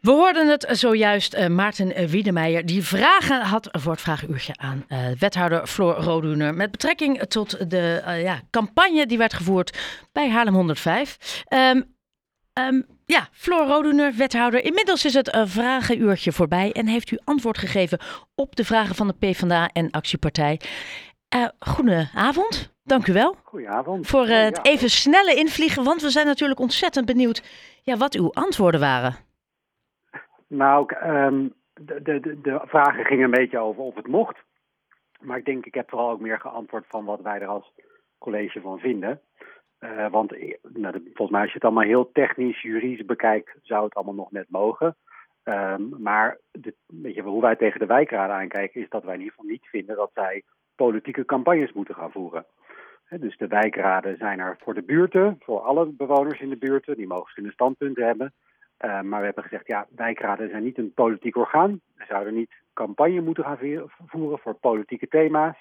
We hoorden het zojuist, uh, Maarten Wiedemeijer, die vragen had voor het vragenuurtje aan uh, wethouder Floor Roduner. Met betrekking tot de uh, ja, campagne die werd gevoerd bij Haarlem 105. Um, um, ja, Floor Roduner, wethouder. Inmiddels is het vragenuurtje voorbij en heeft u antwoord gegeven op de vragen van de PvdA en Actiepartij. goedenavond, dank u wel. Goedenavond. Voor het even snelle invliegen, want we zijn natuurlijk ontzettend benieuwd ja, wat uw antwoorden waren. Nou, um, de, de, de vragen gingen een beetje over of het mocht. Maar ik denk, ik heb vooral ook meer geantwoord van wat wij er als college van vinden. Uh, want nou, volgens mij, als je het allemaal heel technisch, juridisch bekijkt, zou het allemaal nog net mogen. Um, maar de, weet je, hoe wij tegen de wijkraden aankijken, is dat wij in ieder geval niet vinden dat zij politieke campagnes moeten gaan voeren. Dus de wijkraden zijn er voor de buurten, voor alle bewoners in de buurten. Die mogen verschillende standpunten hebben. Uh, maar we hebben gezegd, ja, wijkraden zijn niet een politiek orgaan. We zouden niet campagne moeten gaan voeren voor politieke thema's.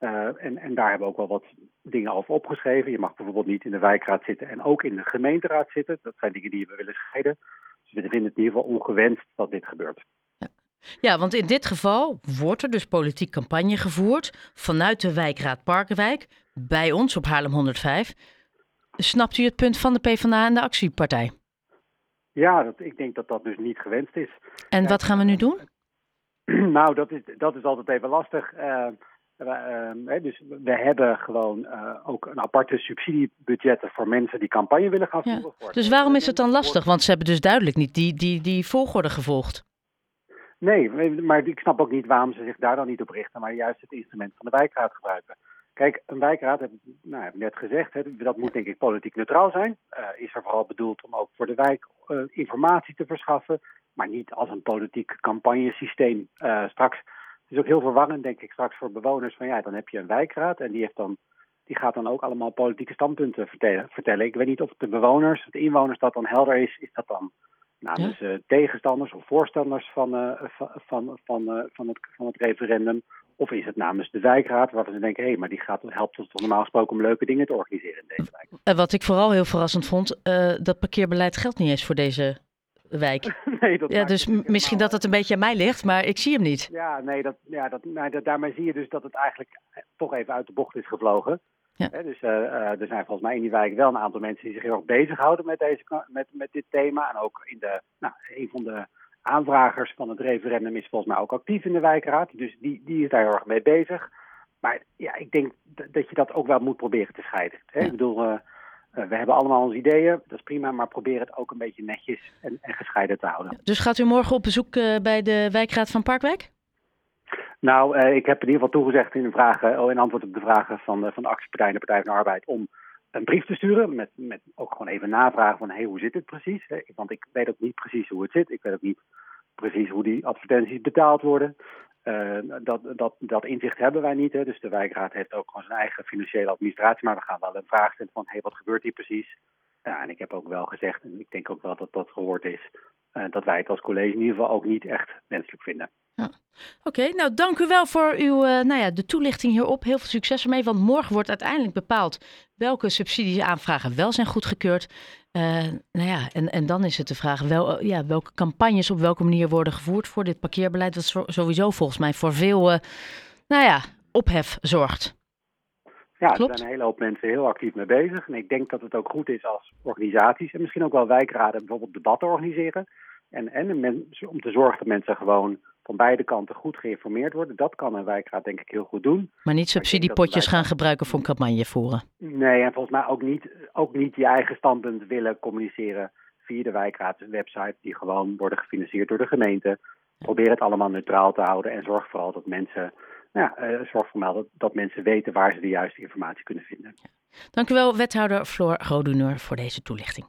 Uh, en, en daar hebben we ook wel wat dingen over opgeschreven. Je mag bijvoorbeeld niet in de wijkraad zitten en ook in de gemeenteraad zitten. Dat zijn dingen die we willen scheiden. Dus we vinden het in ieder geval ongewenst dat dit gebeurt. Ja. ja, want in dit geval wordt er dus politiek campagne gevoerd vanuit de wijkraad Parkenwijk bij ons op Haarlem 105. Snapt u het punt van de PvdA en de actiepartij? Ja, dat, ik denk dat dat dus niet gewenst is. En ja, wat gaan we nu doen? Nou, dat is, dat is altijd even lastig. Uh, uh, dus we hebben gewoon uh, ook een aparte subsidiebudgetten voor mensen die campagne willen gaan voeren. Ja. Dus waarom is het dan lastig? Want ze hebben dus duidelijk niet die, die, die volgorde gevolgd. Nee, maar ik snap ook niet waarom ze zich daar dan niet op richten, maar juist het instrument van de wijkraad gebruiken. Kijk, een wijkraad, heb, nou, heb ik net gezegd, hè, dat moet denk ik politiek neutraal zijn. Uh, is er vooral bedoeld om ook voor de wijk informatie te verschaffen, maar niet als een politiek campagnesysteem. Uh, straks, het is ook heel verwarrend denk ik straks voor bewoners van ja, dan heb je een wijkraad en die, heeft dan, die gaat dan ook allemaal politieke standpunten vertellen. Ik weet niet of de bewoners, de inwoners dat dan helder is, is dat dan namens ja? tegenstanders of voorstanders van, van, van, van, van, het, van het referendum. Of is het namens de wijkraad waarvan ze denken, hé, hey, maar die gaat, helpt ons toch normaal gesproken om leuke dingen te organiseren in deze wijk. En wat ik vooral heel verrassend vond, uh, dat parkeerbeleid geldt niet eens voor deze wijk. nee, dat ja, dus misschien dat het een beetje aan mij ligt, maar ik zie hem niet. Ja, nee, dat, ja dat, nou, dat, daarmee zie je dus dat het eigenlijk toch even uit de bocht is gevlogen. Ja. He, dus uh, uh, er zijn volgens mij in die wijk wel een aantal mensen die zich heel erg bezighouden met, deze, met, met dit thema. En ook in de, nou, een van de aanvragers van het referendum is volgens mij ook actief in de wijkraad. Dus die, die is daar heel erg mee bezig. Maar ja, ik denk dat je dat ook wel moet proberen te scheiden. Hè? Ja. Ik bedoel, uh, we hebben allemaal onze ideeën, dat is prima, maar probeer het ook een beetje netjes en, en gescheiden te houden. Dus gaat u morgen op bezoek uh, bij de wijkraad van Parkwijk? Nou, ik heb in ieder geval toegezegd in, vragen, oh, in antwoord op de vragen van de, van de actiepartij en de Partij van de Arbeid om een brief te sturen met, met ook gewoon even navragen van hey, hoe zit het precies? Want ik weet ook niet precies hoe het zit. Ik weet ook niet precies hoe die advertenties betaald worden. Uh, dat, dat, dat inzicht hebben wij niet. Hè. Dus de wijkraad heeft ook gewoon zijn eigen financiële administratie. Maar we gaan wel een vraag stellen van hey, wat gebeurt hier precies? Ja, en ik heb ook wel gezegd, en ik denk ook wel dat dat gehoord is, dat wij het als college in ieder geval ook niet echt wenselijk vinden. Ja. Oké, okay, nou dank u wel voor uw, uh, nou ja, de toelichting hierop. Heel veel succes ermee, want morgen wordt uiteindelijk bepaald welke subsidieaanvragen wel zijn goedgekeurd. Uh, nou ja, en, en dan is het de vraag wel, uh, ja, welke campagnes op welke manier worden gevoerd voor dit parkeerbeleid, wat sowieso volgens mij voor veel, nou ja, ophef zorgt. Ja, er zijn een hele hoop mensen heel actief mee bezig. En ik denk dat het ook goed is als organisaties en misschien ook wel wijkraden bijvoorbeeld debatten organiseren. En, en men, om te zorgen dat mensen gewoon van beide kanten goed geïnformeerd worden. Dat kan een wijkraad denk ik heel goed doen. Maar niet subsidiepotjes gaan gebruiken voor een campagne voeren? Nee, en volgens mij ook niet, ook niet je eigen standpunt willen communiceren via de wijkraadswebsite, die gewoon worden gefinancierd door de gemeente. Probeer het allemaal neutraal te houden en zorg vooral dat mensen, nou ja, uh, zorg vooral dat, dat mensen weten waar ze de juiste informatie kunnen vinden. Dank u wel, wethouder Floor Roduneur, voor deze toelichting.